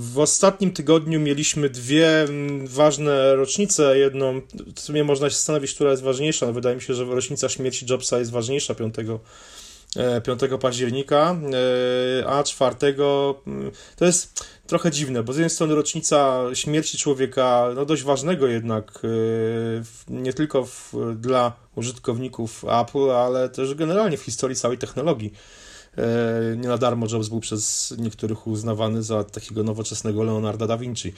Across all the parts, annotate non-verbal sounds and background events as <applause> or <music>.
w ostatnim tygodniu mieliśmy dwie mm, ważne rocznice. Jedną, w sumie można się zastanowić, która jest ważniejsza. No, wydaje mi się, że rocznica śmierci Jobsa jest ważniejsza 5 5 e, października, e, a 4 mm, to jest trochę dziwne, bo z jednej strony rocznica śmierci człowieka, no dość ważnego jednak, e, nie tylko w, dla użytkowników Apple, ale też generalnie w historii całej technologii. Nie na darmo Jobs był przez niektórych uznawany za takiego nowoczesnego Leonarda da Vinci.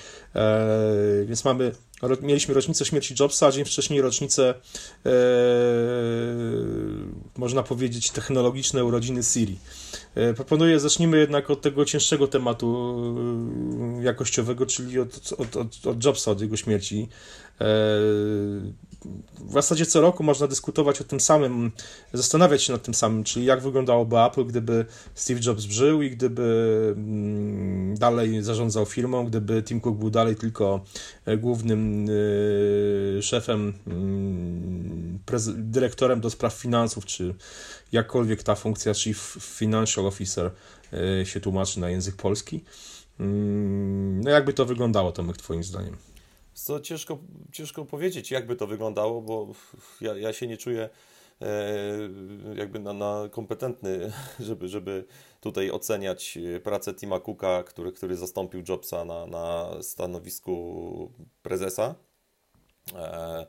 Więc mamy Mieliśmy rocznicę śmierci Jobsa, a dzień wcześniej rocznicę, e, można powiedzieć, technologiczne urodziny Siri. E, proponuję, zacznijmy jednak od tego cięższego tematu e, jakościowego, czyli od, od, od, od Jobsa, od jego śmierci. E, w zasadzie co roku można dyskutować o tym samym, zastanawiać się nad tym samym, czyli jak wyglądałoby Apple, gdyby Steve Jobs żył i gdyby mm, dalej zarządzał firmą, gdyby Tim Cook był dalej tylko głównym szefem, mm, dyrektorem do spraw finansów, czy jakkolwiek ta funkcja Chief Financial Officer się tłumaczy na język polski. Mm, no jakby to wyglądało, Tomek, twoim zdaniem? Co ciężko, ciężko powiedzieć, jakby to wyglądało, bo ja, ja się nie czuję e, jakby na, na, kompetentny, <laughs> żeby, żeby tutaj oceniać pracę Tima Cooka, który, który zastąpił Jobsa na, na stanowisku prezesa. E,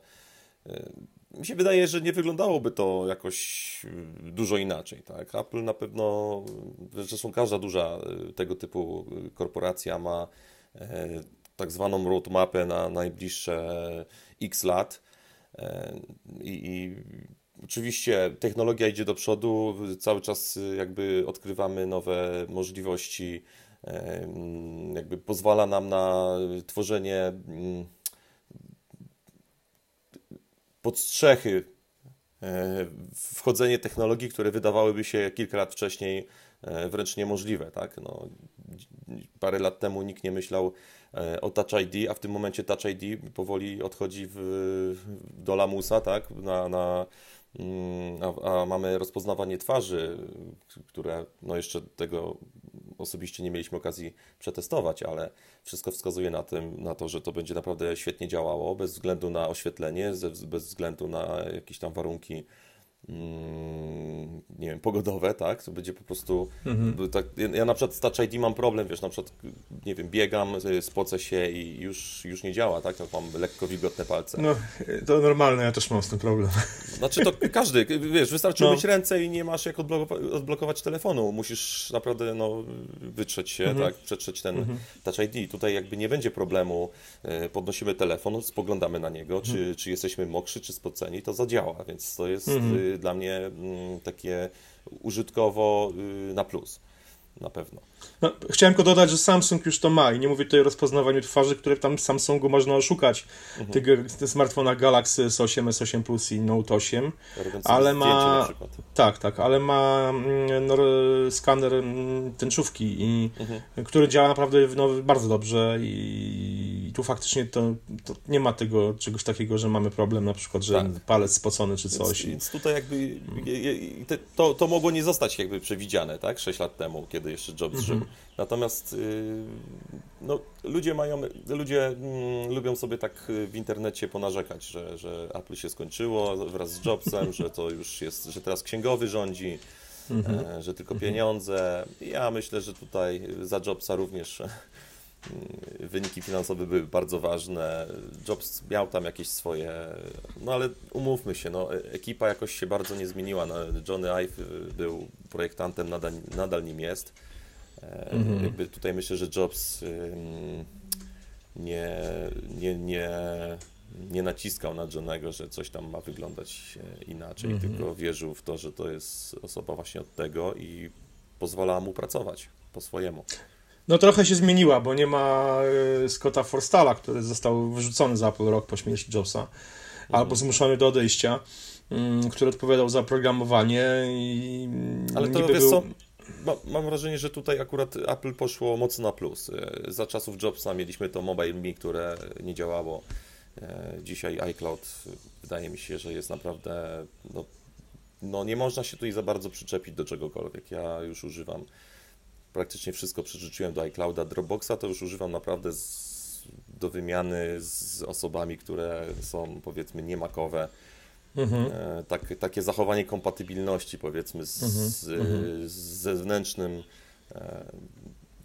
e, mi się wydaje, że nie wyglądałoby to jakoś dużo inaczej. Tak? Apple na pewno, zresztą każda duża tego typu korporacja ma tak zwaną roadmapę na najbliższe x lat. E, I, I, oczywiście technologia idzie do przodu, cały czas jakby odkrywamy nowe możliwości, e, jakby pozwala nam na tworzenie podstrzechy, e, wchodzenie technologii, które wydawałyby się kilka lat wcześniej wręcz niemożliwe. Tak? No, parę lat temu nikt nie myślał o Touch ID, a w tym momencie Touch ID powoli odchodzi w, do lamusa, tak, na, na mm, a, a, mamy rozpoznawanie twarzy, które no jeszcze tego osobiście nie mieliśmy okazji przetestować, ale wszystko wskazuje na, tym, na to, że to będzie naprawdę świetnie działało, bez względu na oświetlenie, bez względu na jakieś tam warunki nie wiem, pogodowe, tak? To będzie po prostu. Mhm. Tak, ja na przykład z Touch ID mam problem, wiesz, na przykład, nie wiem, biegam, y, spocę się i już, już nie działa, tak? tak? Mam lekko wilgotne palce. No, to normalne, ja też mam z tym problem. Znaczy, to <laughs> każdy, wiesz, wystarczy no. ręce i nie masz jak odblokować, telefonu. Musisz naprawdę, no, wytrzeć się, mhm. tak? Przetrzeć ten mhm. Touch ID. Tutaj jakby nie będzie problemu. Y, podnosimy telefon, spoglądamy na niego, czy, mhm. czy jesteśmy mokrzy, czy spoceni, to zadziała, więc to jest mhm. Y, dla mnie mm, takie użytkowo y, na plus. Na pewno. No, chciałem tylko dodać, że Samsung już to ma i nie mówię tutaj o rozpoznawaniu twarzy, które tam w Samsungu można oszukać. Mhm. Tych, smartfonach Galaxy S8, S8 Plus i Note 8. Ale ma. Tak, tak, ale ma mm, no, skaner mm, tęczówki, i, mhm. który działa naprawdę no, bardzo dobrze i, i tu faktycznie to, to, nie ma tego czegoś takiego, że mamy problem na przykład, że tak. palec spocony czy coś. Więc, więc tutaj jakby to, to mogło nie zostać jakby przewidziane, tak? 6 lat temu, kiedy jeszcze Jobs mhm. żył. Natomiast y, no, ludzie mają, ludzie mm, lubią sobie tak y, w internecie ponarzekać, że, że Apple się skończyło wraz z Jobsem, że to już jest, że teraz księgowy rządzi, mhm. E, że tylko pieniądze. Ja myślę, że tutaj za Jobsa również mm, wyniki finansowe były bardzo ważne. Jobs miał tam jakieś swoje, no ale umówmy się, no, ekipa jakoś się bardzo nie zmieniła. No, Johnny Ive był projektantem, nadal, nadal nim jest. Mhm. Jakby tutaj myślę, że Jobs nie, nie, nie, nie naciskał na Johnego, że coś tam ma wyglądać inaczej, mhm. tylko wierzył w to, że to jest osoba właśnie od tego i pozwalała mu pracować po swojemu. No trochę się zmieniła, bo nie ma e, Scotta Forstala, który został wyrzucony za Apple rok po śmierci Jobsa, mhm. albo zmuszony do odejścia, mm, który odpowiadał za programowanie i Ale to wiesz był... co, mam wrażenie, że tutaj akurat Apple poszło mocno na plus. E, za czasów Jobsa mieliśmy to Mobile Me, które nie działało. E, dzisiaj iCloud wydaje mi się, że jest naprawdę. No, no nie można się tutaj za bardzo przyczepić do czegokolwiek. Ja już używam praktycznie wszystko przerzuciłem do iClouda. Dropboxa to już używam naprawdę z, do wymiany z osobami, które są powiedzmy niemakowe. Mhm. E, tak, takie zachowanie kompatybilności powiedzmy z, mhm. z, z zewnętrznym e,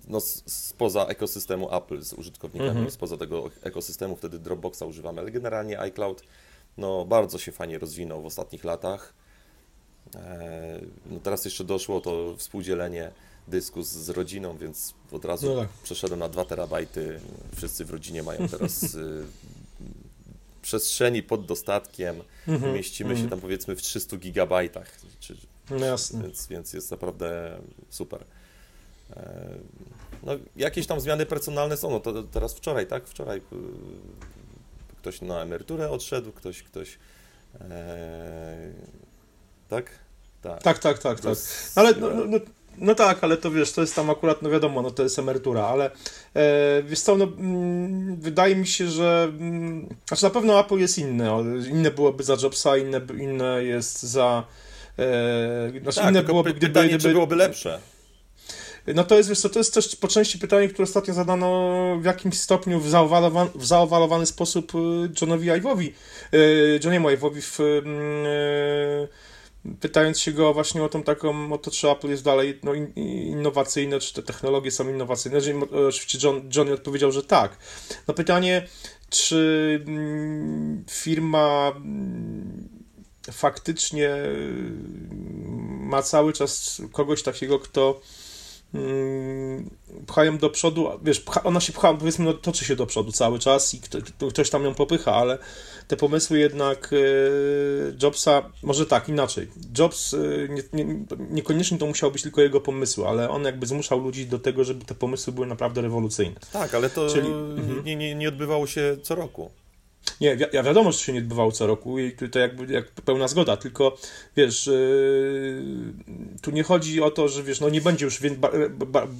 no, spoza ekosystemu Apple z użytkownikami, mhm. spoza tego ekosystemu, wtedy Dropboxa używamy, ale generalnie iCloud no, bardzo się fajnie rozwinął w ostatnich latach. E, no, teraz jeszcze doszło to współdzielenie dysku z, z rodziną, więc od razu no tak. przeszedłem na 2 terabajty. Wszyscy w rodzinie mają teraz y, przestrzeni pod dostatkiem. Mhm. Mieścimy się mhm. tam powiedzmy w 300 gigabajtach. Czy, no jasne. Więc, więc jest naprawdę super. E, no, jakieś tam zmiany personalne są. No to teraz wczoraj, tak? Wczoraj y, ktoś na emeryturę odszedł, ktoś, ktoś. E, tak? Tak, tak, tak, tak. tak. Ale no, no, no, tak, ale to wiesz, to jest tam akurat, no wiadomo, no to jest emerytura, ale e, wiesz co, no, mm, wydaje mi się, że mm, znaczy na pewno Apple jest inne, inne byłoby za Jobsa, inne, inne jest za e, znaczy tak, inne byłoby, gdyby, pytanie, gdyby, byłoby lepsze. No to jest, wiesz co, to jest też po części pytanie, które ostatnio zadano w jakimś stopniu w, zaowalowany, w zaowalowany sposób y, Johnowi Ive'owi, y, Johniemu Ive'owi w y, pytając się go właśnie o tą taką, o to, czy Apple jest dalej no, innowacyjne, czy te technologie są innowacyjne. Oczywiście John, Johnny odpowiedział, że tak. No pytanie, czy mm, firma mm, faktycznie ma cały czas kogoś takiego, kto Mm, pchają do przodu, wiesz, ona się pcha, powiedzmy, no, toczy się do przodu cały czas i ktoś tam ją popycha, ale te pomysły jednak e, Jobsa, może tak, inaczej. Jobs e, nie, nie, niekoniecznie to musiało być tylko jego pomysły, ale on jakby zmuszał ludzi do tego, żeby te pomysły były naprawdę rewolucyjne. Tak, ale to Czyli, nie, nie, nie odbywało się co roku. Nie, wi ja wiadomo, że się nie odbywało co roku i to jakby jak pełna zgoda, tylko wiesz, yy, tu nie chodzi o to, że wiesz, no nie będzie już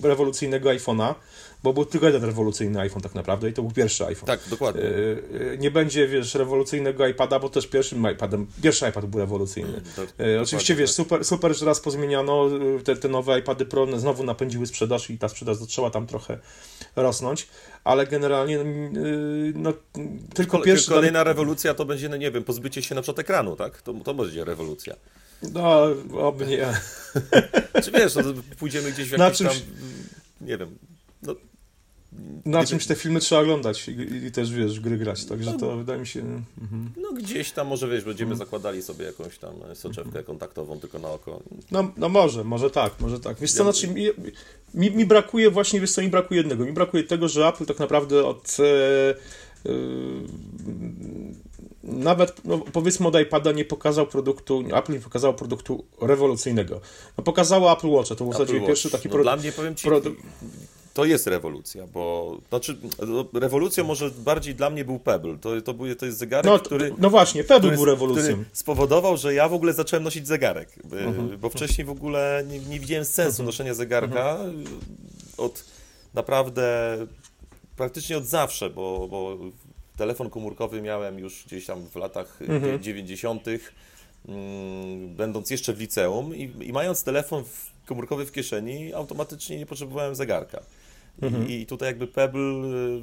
rewolucyjnego iPhone'a, bo był tylko jeden rewolucyjny iPhone tak naprawdę i to był pierwszy iPhone. Tak, dokładnie. Yy, nie będzie, wiesz, rewolucyjnego iPada, bo też pierwszym iPadem, pierwszy iPad był rewolucyjny. Yy, oczywiście, wiesz, tak. super, super, że raz pozmieniano, te, te nowe iPady Pro znowu napędziły sprzedaż i ta sprzedaż zaczęła tam trochę rosnąć, ale generalnie yy, no, tylko pierwszy... Kolejna rewolucja to będzie, no nie wiem, pozbycie się na przykład ekranu, tak? To, to będzie rewolucja. No, oby nie. <laughs> Czy wiesz, no, pójdziemy gdzieś w jakimś czymś... tam, nie wiem, no, na czymś te filmy trzeba oglądać i, i też, wiesz, gry grać, także no, to wydaje mi się... Mhm. No gdzieś tam może, wiesz, będziemy mhm. zakładali sobie jakąś tam soczewkę mhm. kontaktową tylko na oko. No, no może, może tak, może tak. Wiesz co, znaczy mi, mi, mi, brakuje właśnie, wiesz co, mi brakuje jednego. Mi brakuje tego, że Apple tak naprawdę od... E, e, nawet, no, powiedzmy od iPada nie pokazał produktu, Apple nie pokazał produktu rewolucyjnego. No, pokazało Apple Watch, to był w zasadzie pierwszy taki no, produkt. Dla mnie, powiem Ci, to jest rewolucja, bo znaczy rewolucją może bardziej dla mnie był Pebble. To, to, był, to jest zegarek, no, który. No właśnie, Pebble był rewolucją. spowodował, że ja w ogóle zacząłem nosić zegarek, uh -huh. bo mhm. wcześniej w ogóle nie, nie widziałem sensu mhm. noszenia zegarka mhm. od naprawdę praktycznie od zawsze, bo, bo telefon komórkowy miałem już gdzieś tam w latach 90. Mm, będąc jeszcze w liceum i, i mając telefon komórkowy w kieszeni, automatycznie nie potrzebowałem zegarka. Mhm. I tutaj jakby Pebble y,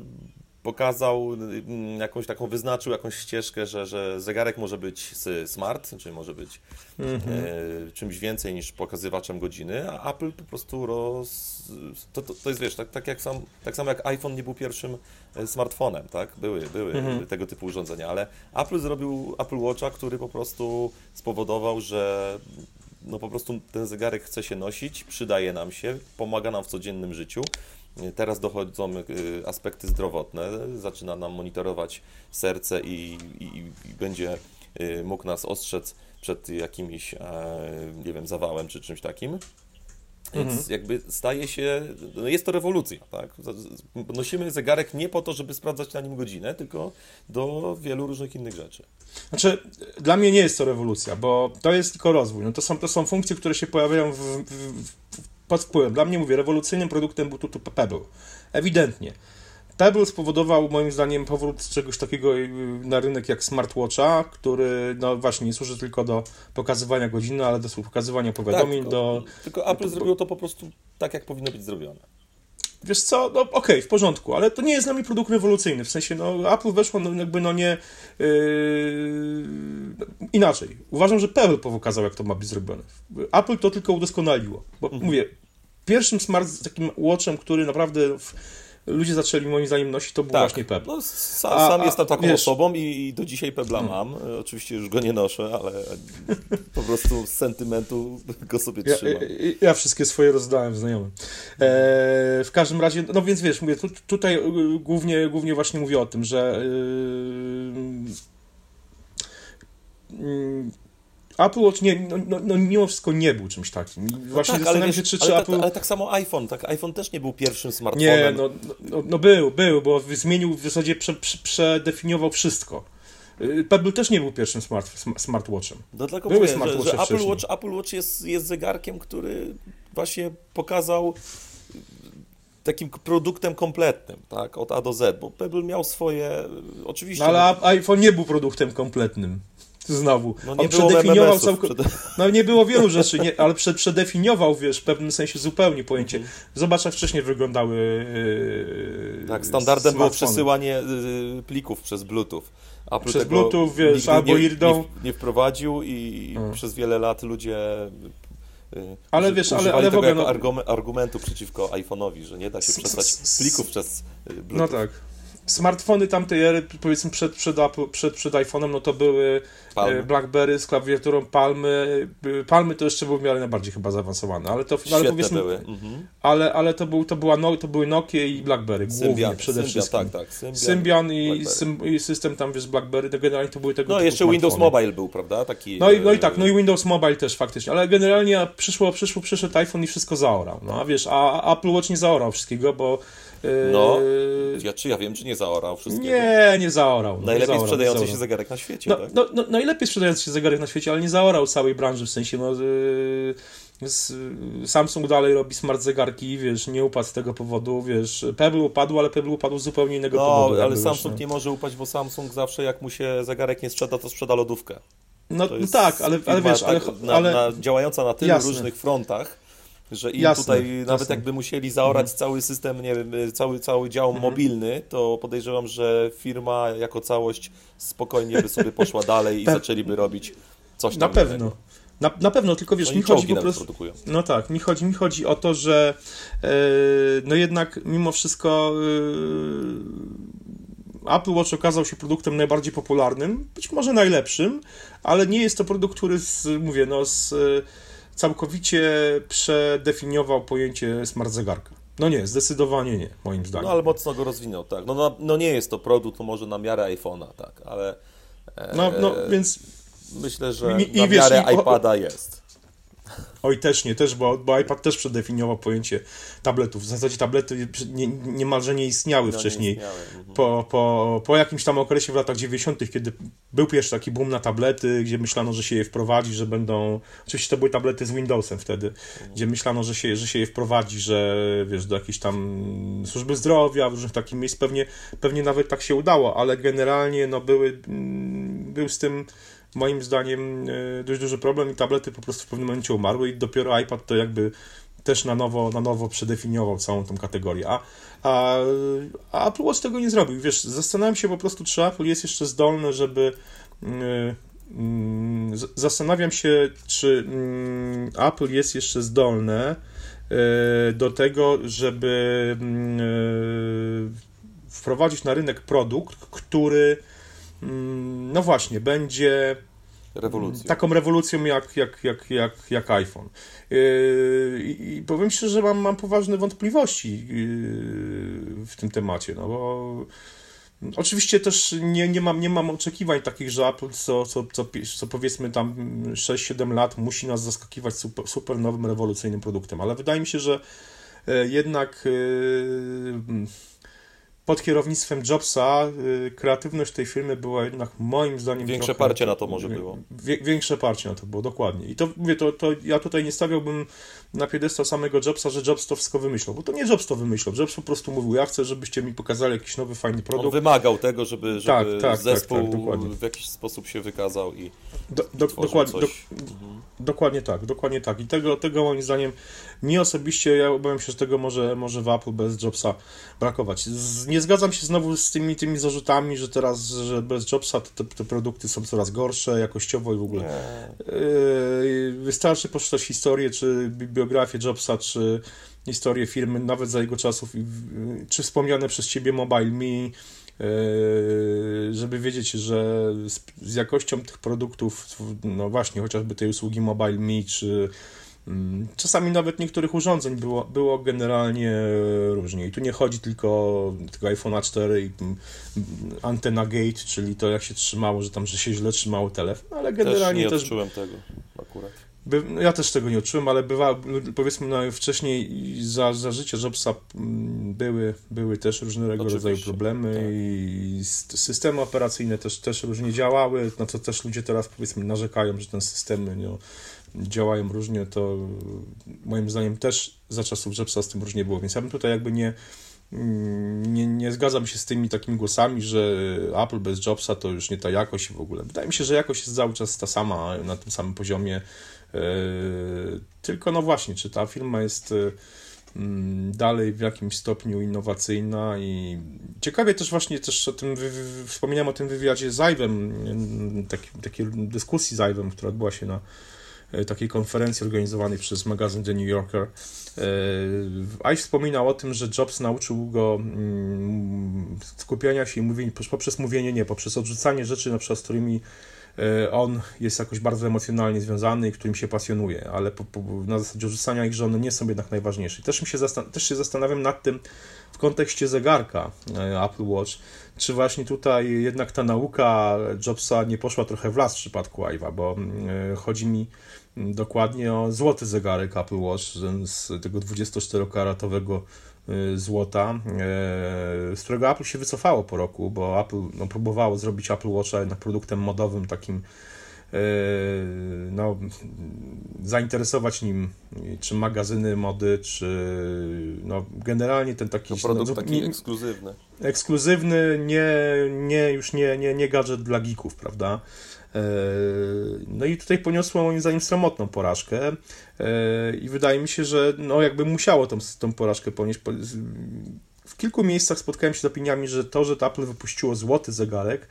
pokazał y, jakąś taką, wyznaczył jakąś ścieżkę, że, że zegarek może być smart, czyli może być mhm. e, czymś więcej niż pokazywaczem godziny, a Apple po prostu roz... To, to, to jest, wiesz, tak, tak, jak sam, tak samo jak iPhone nie był pierwszym smartfonem, tak? Były, były mhm. tego typu urządzenia, ale Apple zrobił Apple Watcha, który po prostu spowodował, że no po prostu ten zegarek chce się nosić, przydaje nam się, pomaga nam w codziennym życiu. Teraz dochodzą y, aspekty zdrowotne, zaczyna nam monitorować serce i, i, i będzie y, mógł nas ostrzec przed jakimś, e, nie wiem, zawałem czy czymś takim. Więc mhm. jakby staje się, no jest to rewolucja, tak? Nosimy zegarek nie po to, żeby sprawdzać na nim godzinę, tylko do wielu różnych innych rzeczy. Znaczy, dla mnie nie jest to rewolucja, bo to jest tylko rozwój. No to, są, to są funkcje, które się pojawiają w, w, w, pod wpływem. Dla mnie, mówię, rewolucyjnym produktem był tu Pebble. Ewidentnie. Pebble spowodował moim zdaniem powrót czegoś takiego y, na rynek jak smartwatcha, który no właśnie nie służy tylko do pokazywania godziny, ale do pokazywania powiadomień, tak, do... Tylko Apple zrobiło to po prostu tak, jak powinno być zrobione. Wiesz co, no okej, okay, w porządku, ale to nie jest dla mnie produkt rewolucyjny, w sensie, no Apple weszło no, jakby no nie... Yy... Inaczej, uważam, że Pebble pokazał, jak to ma być zrobione. Apple to tylko udoskonaliło, bo mhm. mówię, pierwszym smart takim watchem, który naprawdę... W ludzie zaczęli moim zdaniem nosić, to był tak. właśnie Pebble. No, sam, a, sam jestem taką wiesz, osobą i, i, do dzisiaj Pebla hmm. mam. Oczywiście już go nie noszę, ale po prostu z sentymentu go sobie trzymam. Ja, ja, ja wszystkie swoje rozdałem znajomym. E, w każdym razie, no więc wiesz, mówię, tu, tutaj głównie, głównie właśnie mówię o tym, że yy, yy, Apple Watch nie, no, no, no, mimo wszystko nie był czymś takim. No właśnie tak, zastanawiam się, czy, czy ale, Apple... ale tak samo iPhone, tak, iPhone też nie był pierwszym smartfonem. Nie, no, no, no był, był, bo zmienił w zasadzie, prze, prze, przedefiniował wszystko. Y, Pebble też nie był pierwszym smart, smartwatchem. Dlatego Były mówię, że, że Apple, Watch, Apple Watch jest, jest zegarkiem, który właśnie pokazał takim produktem kompletnym, tak, od A do Z, bo Pebble miał swoje, oczywiście... No, ale iPhone nie był produktem kompletnym. Znowu. No nie On przedefiniował całkowicie. No nie było wielu rzeczy, nie, ale przed, przedefiniował, wiesz, w pewnym sensie zupełnie pojęcie. Mhm. Zobacz, jak wcześniej wyglądały. Yy, tak, standardem było przesyłanie yy, plików przez Bluetooth. Apple przez Bluetooth, wiesz, albo IRDO. Nie, nie, wprowadził i hmm. przez wiele lat ludzie yy, ale wiesz, ale, ale w ogóle. No... argumentu przeciwko iPhone'owi, że nie da się przesłać plików przez yy, no Bluetooth. No tak smartfony tamtej ery, powiedzmy przed, przed, przed, przed iPhone'em, no to były Palmy. E, BlackBerry z klawiaturą Palmy. Palmy to jeszcze były w miarę najbardziej chyba zaawansowane, ale to ale powiedzmy, były. Mhm. Ale, ale to, był, to, była, no, to były Nokia i BlackBerry głównie Symbian, przede Symbian, wszystkim. Tak, tak. Symbian, Symbian i, sym, i, system tam wiesz BlackBerry, to generalnie to były tego No jeszcze Windows Mobile był, prawda? Taki, no, i, no i tak, no i Windows Mobile też faktycznie, ale generalnie przyszło, przyszło, przyszedł iPhone i wszystko zaorał. No a wiesz, a Apple Watch nie zaorał wszystkiego, bo no, yy, ja, czy ja wiem, czy nie zaorał wszystkiego? Nie, nie zaorał. No, najlepiej zaorał, sprzedający zaorał. się zegarek na świecie, no, tak? No, no, najlepiej sprzedający się zegarek na świecie, ale nie zaorał całej branży, w sensie, no... Yy, Samsung dalej robi smart zegarki, wiesz, nie upadł z tego powodu, wiesz, Pebble upadł, ale Pebble upadł z zupełnie innego no, powodu. ale Samsung wiesz, no. nie może upaść, bo Samsung zawsze jak mu się zegarek nie sprzeda, to sprzeda lodówkę. No, no tak, ale, ale wiesz, ale, tak, ale... Na, na, działająca na tylu jasne. różnych frontach, że im jasne, tutaj, jasne. nawet jakby musieli zaorać mhm. cały system, nie wiem, cały, cały dział mhm. mobilny, to podejrzewam, że firma jako całość spokojnie by sobie poszła dalej i zaczęliby robić coś tam. Na pewno. Na, na pewno, tylko wiesz, no mi chodzi po prostu. Produkują. No tak, mi chodzi, mi chodzi o to, że yy, no jednak mimo wszystko yy, Apple Watch okazał się produktem najbardziej popularnym, być może najlepszym, ale nie jest to produkt, który z, mówię, no z całkowicie przedefiniował pojęcie smart zegarka. No nie, zdecydowanie nie, moim zdaniem. No ale mocno go rozwinął, tak. No, no, no nie jest to produkt, to może na miarę iPhone'a, tak, ale... E, no, no więc... Myślę, że i, na miarę wiesz, iPada jest. Oj, też nie, też, bo, bo iPad też przedefiniował pojęcie tabletów. W zasadzie tablety nie, niemalże nie istniały no, wcześniej. Nie istniały. Mhm. Po, po, po jakimś tam okresie w latach 90., kiedy był pierwszy taki boom na tablety, gdzie myślano, że się je wprowadzi, że będą. Oczywiście to były tablety z Windowsem wtedy, mhm. gdzie myślano, że się, że się je wprowadzi, że wiesz, do jakiejś tam służby zdrowia, w różnych takich miejsc. Pewnie, pewnie nawet tak się udało, ale generalnie no, były, mm, był z tym moim zdaniem e, dość duży problem i tablety po prostu w pewnym momencie umarły i dopiero iPad to jakby też na nowo, na nowo przedefiniował całą tą kategorię. A, a, a Apple Watch tego nie zrobił. Wiesz, zastanawiam się po prostu, czy Apple jest jeszcze zdolne, żeby. Yy, yy, zastanawiam się, czy yy, Apple jest jeszcze zdolne e, do tego, żeby wprowadzić na rynek produkt, który no właśnie, będzie Rewolucją. taką rewolucją jak, jak, jak, jak, jak iPhone. Yy, I powiem szczerze, że mam, mam poważne wątpliwości yy, w tym temacie, no bo Oczywiście też nie, nie, mam, nie mam oczekiwań takich, że Apple co, co, co, co powiedzmy tam 6-7 lat musi nas zaskakiwać super, super nowym, rewolucyjnym produktem, ale wydaje mi się, że e, jednak pod kierownictwem Jobsa y, kreatywność tej firmy była jednak moim zdaniem Większe trochę, parcie na to może było. Wie, większe parcie na to było, dokładnie. I to mówię, to, to ja tutaj nie stawiałbym na piedestał samego Jobsa, że Jobs to wszystko wymyślał, bo to nie Jobs to wymyślał. Jobs po prostu mówił, ja chcę, żebyście mi pokazali jakiś nowy, fajny produkt. On wymagał tego, żeby, żeby Tak, tak, zespół tak, tak, dokładnie. w jakiś sposób się wykazał i Do, do, dokładnie, do. Mhm. Dokładnie tak, dokładnie tak. I tego, tego moim zdaniem mi osobiście, ja obawiam się, że tego może, może w Apple bez Jobsa brakować. Z, nie zgadzam się znowu z tymi, tymi zarzutami, że teraz, że bez Jobsa te, te, produkty są coraz gorsze jakościowo i w ogóle. Nie. Yy, Wystarczy poczytać historię, czy bi- biografię Jobsa, czy historię firmy, nawet za jego czasów, w- czy wspomniane przez ciebie Mobile Me, yy, żeby wiedzieć, że z, jakością tych produktów, no właśnie, chociażby tej usługi Mobile Me, czy czasami nawet niektórych urządzeń było, było generalnie różnie. I tu nie chodzi tylko o tego iPhone'a 4 i mm, antena gate, czyli to jak się trzymało, że tam, że się źle trzymało telefon, ale Też generalnie nie też, odczułem tego akurat. by, no ja też tego nie odczułem, ale bywa, powiedzmy, no, wcześniej za, za życia Jobsa mm, były, były też różnego Oczywiście, rodzaju problemy tak. i systemy operacyjne też, też różnie działały, na co też ludzie teraz powiedzmy narzekają, że te systemy no, działają różnie, to moim zdaniem też za czasów Jobsa z tym różnie było, więc ja bym tutaj jakby nie nie, nie zgadzam się z tymi takimi głosami, że Apple bez Jobsa to już nie ta jakość w ogóle. Wydaje mi się, że jakość jest cały czas ta sama, na tym samym poziomie. Yy, Tylko no właśnie, czy ta firma jest yy, mm, dalej w jakimś stopniu innowacyjna i ciekawie też właśnie też o tym, wspominałem o tym wywiadzie z taki, takiej dyskusji z Ive'em, która odbyła się na takiej konferencji organizowanej przez magazyn The New Yorker. Ive wspominał o tym, że Jobs nauczył go mm, skupiania się i mówienia poprzez mówienie nie, poprzez odrzucanie rzeczy, na przykład z którymi e, on jest jakoś bardzo emocjonalnie związany i którym się pasjonuje, ale po, po, na zasadzie odrzucania ich, że one nie są jednak najważniejsze. Też, mi się też się zastanawiam nad tym w kontekście zegarka e, Apple Watch, czy właśnie tutaj jednak ta nauka Jobsa nie poszła trochę w las w przypadku Ive'a, bo mm, chodzi mi mm, dokładnie o złoty zegarek Apple Watch z tego 24-karatowego y, złota, e, z którego Apple się wycofało po roku, bo Apple no, próbowało zrobić Apple Watcha jednak produktem modowym, takim e, no, zainteresować nim czy magazyny mody, czy no, generalnie ten taki To produkt no, taki nie- ekskluzywny. ekskluzywny, nie, nie już nie, nie, nie gadżet dla geeków, prawda? E, No i tutaj poniosło moim zdaniem sromotną porażkę e, i wydaje mi się, że no jakby musiało tą, tą porażkę ponieść. W kilku miejscach spotkałem się z opiniami, że to, że Apple wypuściło złoty zegarek,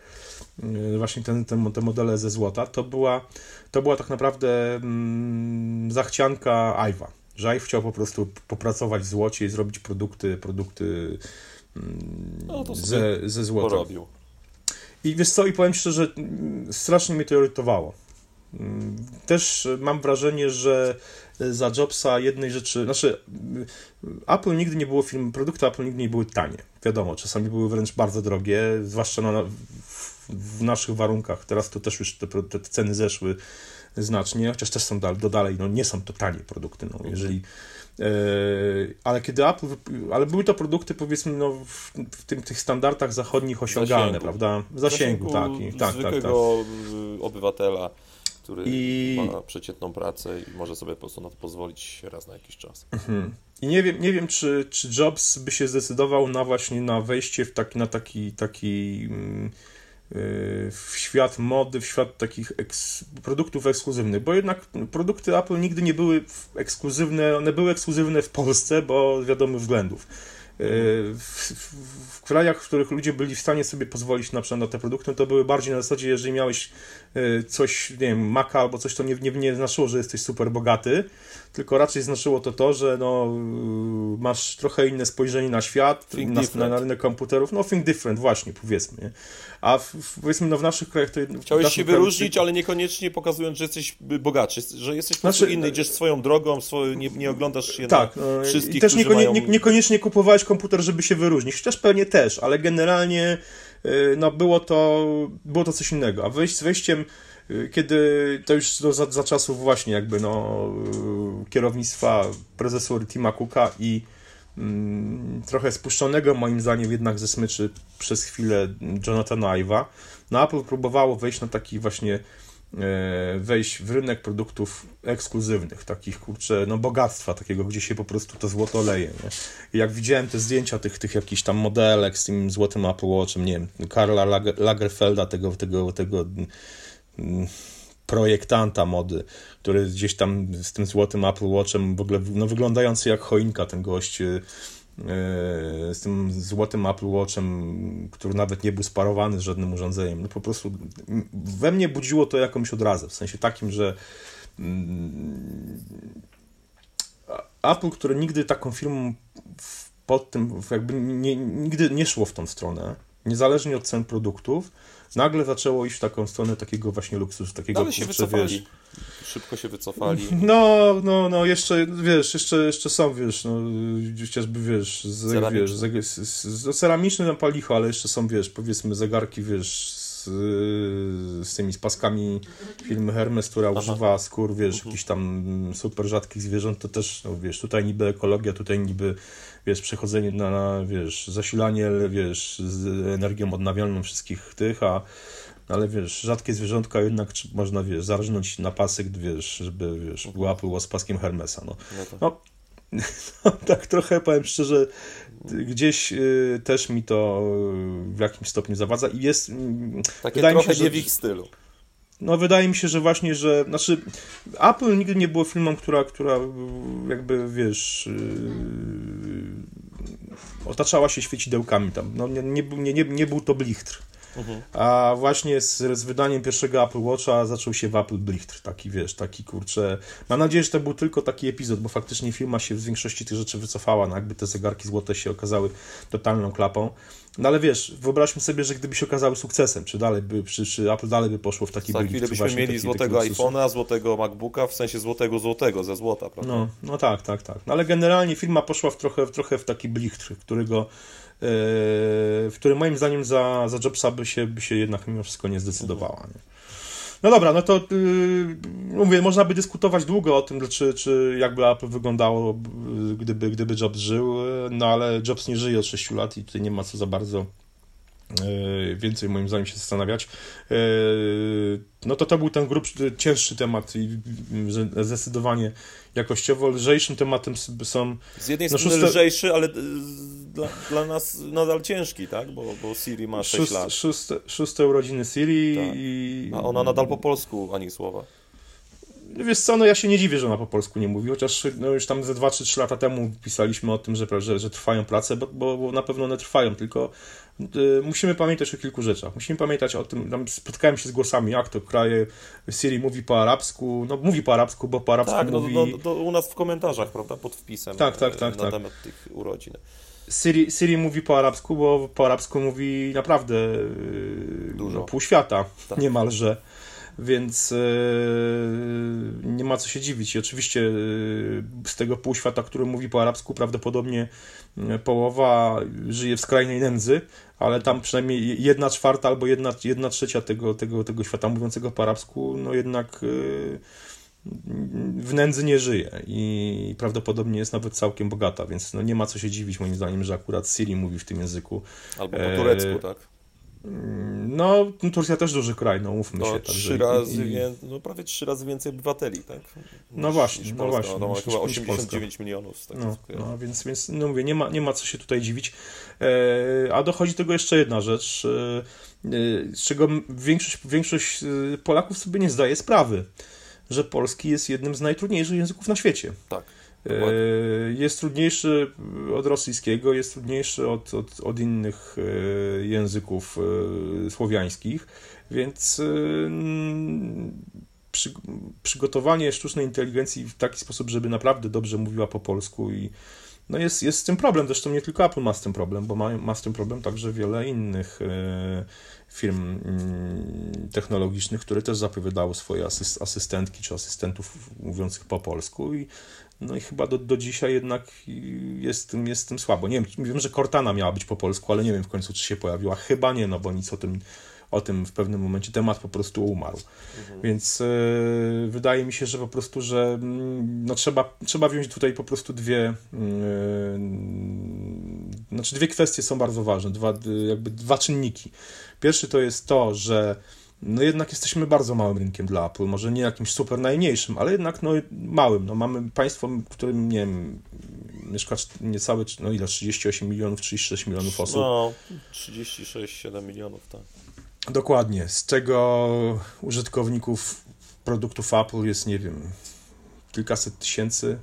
e, właśnie ten, ten, te modele ze złota, to była, to była tak naprawdę mm, zachcianka Ive'a. Że Ive chciał po prostu popracować w złocie i zrobić produkty, produkty mm, No ze, ze złota. Porobił. I wiesz co, i powiem szczerze, strasznie mnie to irytowało. Mm, Też mam wrażenie, że za Jobsa jednej rzeczy, znaczy mm, Apple nigdy nie było firm, produkty Apple nigdy nie były tanie. Wiadomo, czasami były wręcz bardzo drogie, zwłaszcza na, w, w naszych warunkach. Teraz to też już te, te ceny zeszły znacznie, chociaż też są dalej, do dalej, no nie są to tanie produkty, no jeżeli e, ale kiedy Apple, ale były to produkty powiedzmy no, w, w tym, tych standardach zachodnich osiągalne, Zasięgu. prawda? W zasięgu, tak, i, tak, tak, tak. y, obywatela, który I- ma przeciętną pracę i może sobie po prostu na to pozwolić raz na jakiś czas. Mhm. I nie wiem, nie wiem czy, czy Jobs by się zdecydował na właśnie na wejście w taki, na taki, taki mm, yy, w świat mody, w świat takich eks, produktów ekskluzywnych, bo jednak produkty Apple nigdy nie były ekskluzywne, one były ekskluzywne w Polsce, bo wiadomych względów. Yy, W, w, w krajach, w których ludzie byli w stanie sobie pozwolić na przykład na te produkty, to były bardziej na zasadzie, jeżeli miałeś yy, coś, nie wiem, Maca albo coś, to nie, nie, nie znaczyło, że jesteś super bogaty, tylko raczej znaczyło to to, że no, masz trochę inne spojrzenie na świat, Think na, na, different. na rynek komputerów, no think different właśnie, powiedzmy. nie? A w, powiedzmy, no w naszych krajach to... Chciałeś się kraju- wyróżnić, ale niekoniecznie pokazując, że jesteś bogatszy, że jesteś po prostu Znaczy- inny, idziesz swoją drogą, swoją, nie, nie oglądasz się Tak, na no, wszystkich, i też niekonie, mają... nie, niekoniecznie kupowałeś komputer, żeby się wyróżnić, chociaż pewnie też, ale generalnie y, no, było, to, było to coś innego. A wejść, z wejściem, kiedy to już no, za, za czasów właśnie jakby no, y, kierownictwa prezesury Tima Cooka i mm, trochę spuszczonego moim zdaniem jednak ze smyczy przez chwilę Jonathana Ive'a. No Apple próbowało wejść na taki właśnie e, wejść w rynek produktów ekskluzywnych, takich kurczę, no bogactwa takiego, gdzie się po prostu to złoto leje. Nie? I jak widziałem te zdjęcia tych, tych jakichś tam modelek z tym złotym Apple Watchem, nie wiem, Karla Lagerfelda, tego, tego, tego projektanta mody, który gdzieś tam z tym złotym Apple Watchem, w ogóle no, wyglądający jak choinka ten gość, yy, z tym złotym Apple Watchem, który nawet nie był sparowany z żadnym urządzeniem. No po prostu we mnie budziło to jakąś odrazę, w sensie takim, że mm, Apple, które nigdy taką firmą pod tym, jakby nie, nigdy nie szło w tą stronę, niezależnie od cen produktów, nagle zaczęło iść w taką stronę takiego właśnie luksusu, takiego Ale się wycofali. Wiesz, Szybko się wycofali. No, no, no, jeszcze, wiesz, jeszcze, jeszcze są, wiesz, no, chociażby, wiesz, z, wiesz z, z, z, ceramiczny na palicho, ale jeszcze są, wiesz, powiedzmy zegarki, wiesz, z, z tymi spaskami firmy Hermes, która Aha. używa skór, wiesz, mhm. jakichś tam super rzadkich zwierząt, to też, no, wiesz, tutaj niby ekologia, tutaj niby wiesz, przechodzenie na, na, wiesz, zasilanie, wiesz, z energią odnawialną wszystkich tych, a ale wiesz, rzadkie zwierzątka jednak można, wiesz, zarżnąć na pasek, wiesz, żeby, wiesz, mhm. łapło z paskiem Hermesa, no. No, no, <laughs> no, tak trochę, powiem szczerze, gdzieś y, też mi to w jakimś stopniu zawadza i jest... Mm, Takie wydaje trochę mi się, nie że, w ich stylu. No wydaje mi się, że właśnie, że znaczy Apple nigdy nie było filmem, która, która jakby wiesz yy, otaczała się świecidełkami tam. No nie, nie, nie, nie był to blichtr. Mhm. A właśnie z, z wydaniem pierwszego Apple Watcha zaczął się w Apple Blichtr, taki wiesz, taki kurczę. Mam nadzieję, że to był tylko taki epizod, bo faktycznie firma się z większości tych rzeczy wycofała, no jakby te zegarki złote się okazały totalną klapą. No ale wiesz, wyobraźmy sobie, że gdyby się okazały sukcesem, czy dalej by, czy, czy Apple dalej by poszło w taki Za chwilę byśmy mieli taki, złotego iPhone'a, złotego MacBooka, w sensie złotego złotego, ze złota, prawda? No, no tak, tak, tak. No ale generalnie firma poszła w trochę, w trochę w taki blichtr, którego w którym moim zdaniem za, za Jobsa by się, by się jednak mimo wszystko nie zdecydowała. Nie? No dobra, no to yy, mówię, można by dyskutować długo o tym, czy, czy jakby Apple wyglądało, gdyby, gdyby Jobs żył, no ale Jobs nie żyje od 6 lat i tutaj nie ma co za bardzo więcej moim zdaniem się zastanawiać. Yy, no to to był ten grubszy, cięższy temat i zdecydowanie jakościowo lżejszym tematem są... Z jednej no, strony szóste... lżejszy, ale dla, dla nas nadal ciężki, tak? Bo, bo Siri ma 6 Szóst, lat. Szóste, szóste urodziny Siri tak. i... A ona nadal po polsku ani słowa. Wiesz co, no ja się nie dziwię, że ona po polsku nie mówi, chociaż no już tam ze 2 czy 3 lata temu pisaliśmy o tym, że, że, że trwają prace, bo, bo, bo, na pewno one trwają, tylko y, musimy pamiętać o kilku rzeczach. Musimy pamiętać o tym, tam spotkałem się z głosami, jak to kraje, Siri mówi po arabsku, no mówi po arabsku, bo po arabsku tak, no, mówi... Tak, no, no, u nas w komentarzach, prawda, pod wpisem tak, tak, tak, na tak. temat tych urodzin. Siri, Siri mówi po arabsku, bo po arabsku mówi naprawdę y, Dużo. No, pół świata tak. niemalże więc e, nie ma co się dziwić. I oczywiście e, z tego półświata, który mówi po arabsku, prawdopodobnie e, połowa żyje w skrajnej nędzy, ale tam przynajmniej jedna czwarta albo jedna, jedna trzecia tego, tego, tego świata mówiącego po arabsku, no jednak w nędzy nie żyje i prawdopodobnie jest nawet całkiem bogata, więc no nie ma co się dziwić moim zdaniem, że akurat Siri mówi w tym języku. Albo po turecku, tak? No, Turcja też duży kraj, no mówmy no, się. Trzy razy, i... no prawie trzy razy więcej obywateli, tak? no właśnie, no właśnie. No, ma chyba 89 milionów. Z no, no, więc, więc no mówię, nie ma, nie ma co się tutaj dziwić. E, a dochodzi do tego jeszcze jedna rzecz, e, e z czego większość, większość e, Polaków sobie nie zdaje sprawy, że polski jest jednym z najtrudniejszych języków na świecie. Tak. E, jest trudniejszy od rosyjskiego, jest trudniejszy od, od, od innych e, języków e, słowiańskich, więc przy, przygotowanie sztucznej inteligencji w taki sposób, żeby naprawdę dobrze mówiła po polsku i no jest, jest z tym problem, zresztą nie tylko Apple ma z tym problem, bo ma, ma z tym problem także wiele innych firm mm, technologicznych, które też zapowiadały swoje asystentki czy asystentów mówiących po polsku i no i chyba do, do dzisiaj jednak jest, jest tym słabo. Nie wiem, wiem, że Cortana miała być po polsku, ale nie wiem w końcu, czy się pojawiła. Chyba nie, no bo nic o tym, o tym w pewnym momencie. Temat po prostu umarł. Mhm. Więc y, wydaje mi się, że po prostu, że mm, no, trzeba, trzeba wziąć tutaj po prostu dwie y, znaczy dwie kwestie są bardzo ważne, dwa, jakby dwa czynniki. Pierwszy to jest to, że no jednak jesteśmy bardzo małym rynkiem dla Apple, może nie jakimś super najmniejszym, ale jednak no małym. No mamy państwo, w którym nie wiem, mieszka niecałe, no ile, 38 milionów, 36 milionów osób. No, 36-7 milionów, tak. Dokładnie, z czego użytkowników produktów Apple jest, nie wiem, kilkaset tysięcy,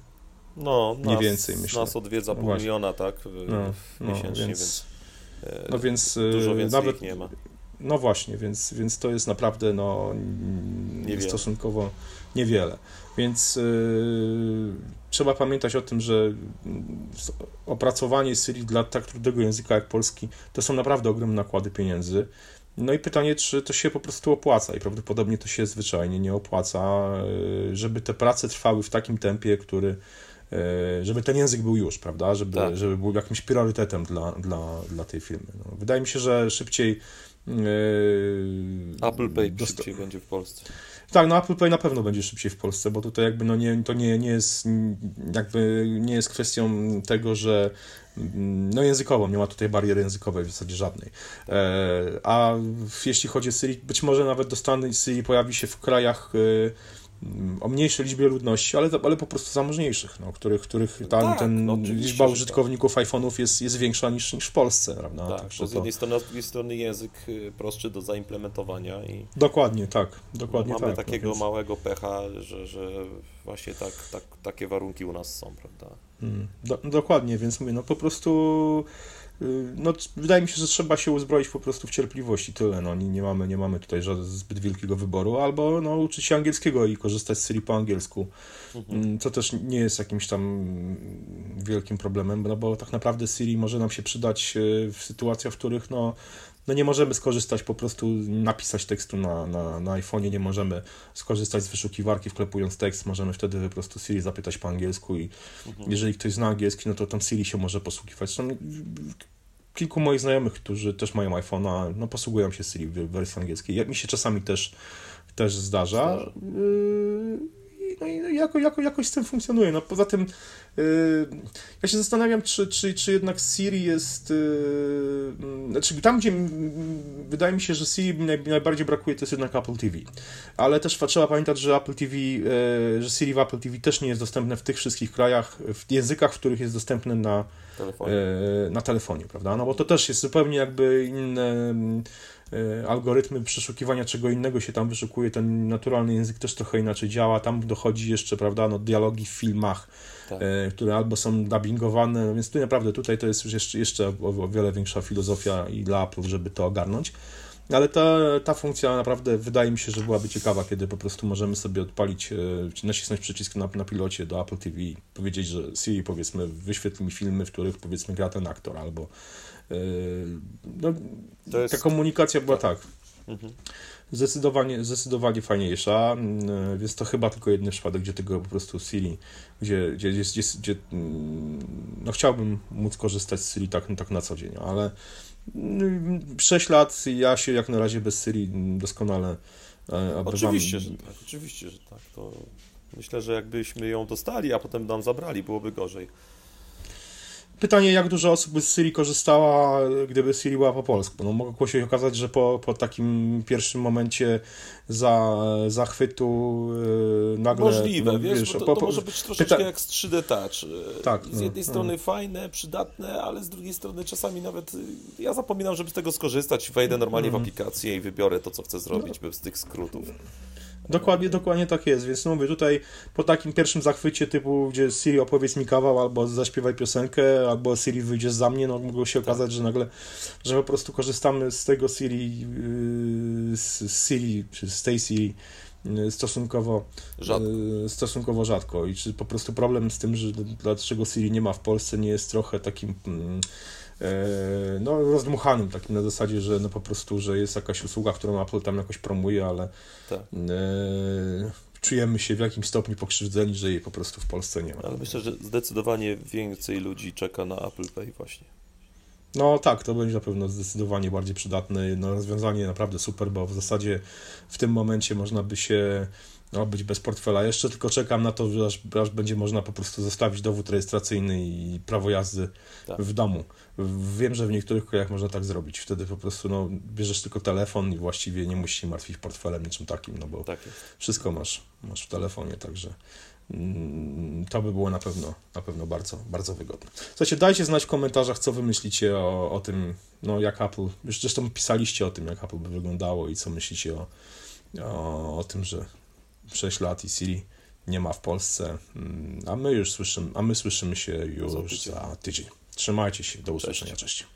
no, nie nas, więcej, myślę. Nas odwiedza pół no miliona, tak, no, no, miesięcznie, więc, więc, no więc dużo więcej nawet, nie ma. No właśnie, więc, więc to jest naprawdę no, niewiele. stosunkowo niewiele. Więc yy, trzeba pamiętać o tym, że opracowanie Syrii dla tak trudnego języka jak polski to są naprawdę ogromne nakłady pieniędzy. No i pytanie, czy to się po prostu opłaca i prawdopodobnie to się zwyczajnie nie opłaca, yy, żeby te prace trwały w takim tempie, który yy, żeby ten język był już, prawda, żeby, tak. żeby był jakimś priorytetem dla, dla, dla tej firmy. No, wydaje mi się, że szybciej Apple Pay dosta- szybciej będzie w Polsce. Tak, no Apple Pay na pewno będzie szybciej w Polsce, bo tutaj jakby no nie, to nie, nie jest jakby nie jest kwestią tego, że no językową, nie ma tutaj bariery językowej w zasadzie żadnej. E, a jeśli chodzi o Siri, być może nawet do Stanów Siri pojawi się w krajach e, o mniejszej liczbie ludności, ale, ale po prostu zamożniejszych, no, których, których ta, tak, ten no, liczba tak. użytkowników tak. iPhone'ów jest, jest większa niż, niż w Polsce, prawda? Tak, Także z jednej to... strony, z drugiej strony język y, prostszy do zaimplementowania i... Dokładnie, tak, dokładnie Mamy tak. No takiego no, więc... małego pecha, że, że właśnie tak, tak, takie warunki u nas są, prawda? Hmm, do, dokładnie, więc mówię, no po prostu no, wydaje mi się, że trzeba się uzbroić po prostu w cierpliwość i tyle. No, nie, nie, mamy, nie mamy tutaj zbyt wielkiego wyboru, albo no, uczyć się angielskiego i korzystać z Siri po angielsku, mhm. Mm, co też nie jest jakimś tam wielkim problemem, no bo tak naprawdę Siri może nam się przydać e, w sytuacjach, w których no, no nie możemy skorzystać, po prostu napisać tekstu na, na, na iPhone'ie, nie możemy skorzystać z wyszukiwarki wklepując tekst, możemy wtedy po prostu Siri zapytać po angielsku i mhm. jeżeli ktoś zna angielski, no to tam Siri się może posługiwać. Są kilku moich znajomych, którzy też mają iPhone'a, no posługują się Siri w wersji angielskiej. Mi się czasami też, też zdarza. zdarza. Yy, no i jako, jako, jakoś z tym funkcjonuje. No poza tym ja się zastanawiam, czy, czy, czy jednak Siri jest. Yy, znaczy, tam, gdzie wydaje mi się, że Siri naj, najbardziej brakuje, to jest jednak Apple TV. Ale też trzeba pamiętać, że Apple TV, yy, że Siri w Apple TV też nie jest dostępne w tych wszystkich krajach, w językach, w których jest dostępne na telefonie, yy, na telefonie prawda? No bo to też jest zupełnie jakby inne algorytmy przeszukiwania czego innego się tam wyszukuje, ten naturalny język też trochę inaczej działa, tam dochodzi jeszcze, prawda, no, dialogi w filmach, tak. e, które albo są dubbingowane, no więc tu naprawdę tutaj to jest już jeszcze, jeszcze o, o wiele większa filozofia i dla Apple, żeby to ogarnąć. Ale ta, ta funkcja naprawdę wydaje mi się, że byłaby ciekawa, kiedy po prostu możemy sobie odpalić, e, nacisnąć przycisk na, na pilocie do Apple TV i powiedzieć, że Siri powiedzmy wyświetl mi filmy, w których powiedzmy gra ten aktor, albo Yy, no, jest... Ta komunikacja była tak. Mhm. Zdecydowanie, zdecydowanie fajniejsza, yy, więc to chyba tylko jeden przypadek, gdzie tego po prostu Siri, gdzie, gdzie, gdzie, gdzie, gdzie no chciałbym móc korzystać z Siri tak, tak na co dzień, ale 6 yy, lat ja się jak na razie bez Siri doskonale e. Oczywiście, że tak, oczywiście, że tak. To myślę, że jakbyśmy ją dostali, a potem nam zabrali, byłoby gorzej. Pytanie, jak dużo osób z Syrii korzystała, gdyby Syrii była po polsku. No, mogło się okazać, że po, po takim pierwszym momencie za, zachwytu yy, nagle... Możliwe, wiesz, wiesz to, po, może być troszeczkę pyta... jak z 3D Touch. Tak, z no, jednej no, strony no. fajne, przydatne, ale z drugiej strony czasami nawet y, ja zapominam, żeby z tego skorzystać, wejdę normalnie mm. w aplikację i wybiorę to, co chcę zrobić no. bez tych skrótów. Dokładnie, dokładnie tak jest, więc no mówię, tutaj po takim pierwszym zachwycie typu, gdzie Siri opowiedz mi kawał, albo zaśpiewaj piosenkę, albo Siri wyjdzie za mnie, no mogło się okazać, że nagle, że po prostu korzystamy z tego Siri, yy, z Siri, czy z tej Siri yy, stosunkowo rzadko. Yy, stosunkowo rzadko i czy po prostu problem z tym, że dlaczego Siri nie ma w Polsce nie jest trochę takim mm, no, rozdmuchanym, takim na zasadzie, że no po prostu, że jest jakaś usługa, którą Apple tam jakoś promuje, ale tak. e, czujemy się w jakimś stopniu pokrzywdzeni, że jej po prostu w Polsce nie ma. Ale myślę, że zdecydowanie więcej ludzi czeka na Apple Pay właśnie. No tak, to będzie na pewno zdecydowanie bardziej przydatne. No, rozwiązanie naprawdę super, bo w zasadzie w tym momencie można by się no, być bez portfela. Jeszcze tylko czekam na to, aż, aż będzie można po prostu zostawić dowód rejestracyjny i prawo jazdy tak. w domu. Wiem, że w niektórych krajach można tak zrobić. Wtedy po prostu no, bierzesz tylko telefon i właściwie nie musisz się martwić portfelem, niczym takim, no bo tak wszystko masz, masz w telefonie, także mm, to by było na pewno, na pewno bardzo, bardzo wygodne. Słuchajcie, dajcie znać w komentarzach, co wy myślicie o, o tym, no jak Apple, już zresztą pisaliście o tym, jak Apple by wyglądało i co myślicie o, o, o tym, że 6 lat i Siri nie ma w Polsce, mm, a my już słyszymy, a my słyszymy się już za tydzień. Trzymajcie się, do usłyszenia, cześć. cześć.